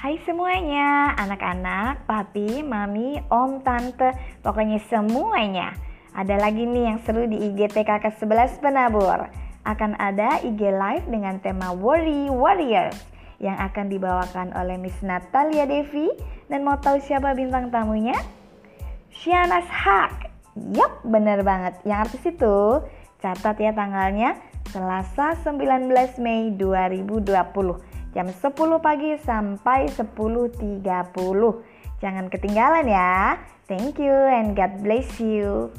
Hai semuanya, anak-anak, papi, mami, om, tante, pokoknya semuanya. Ada lagi nih yang seru di IGTK ke-11 Penabur. Akan ada IG Live dengan tema Worry Warriors yang akan dibawakan oleh Miss Natalia Devi. Dan mau tahu siapa bintang tamunya? Shianas Hak. Yap, bener banget. Yang artis itu, catat ya tanggalnya, Selasa 19 Mei 2020 jam 10 pagi sampai 10.30. Jangan ketinggalan ya. Thank you and God bless you.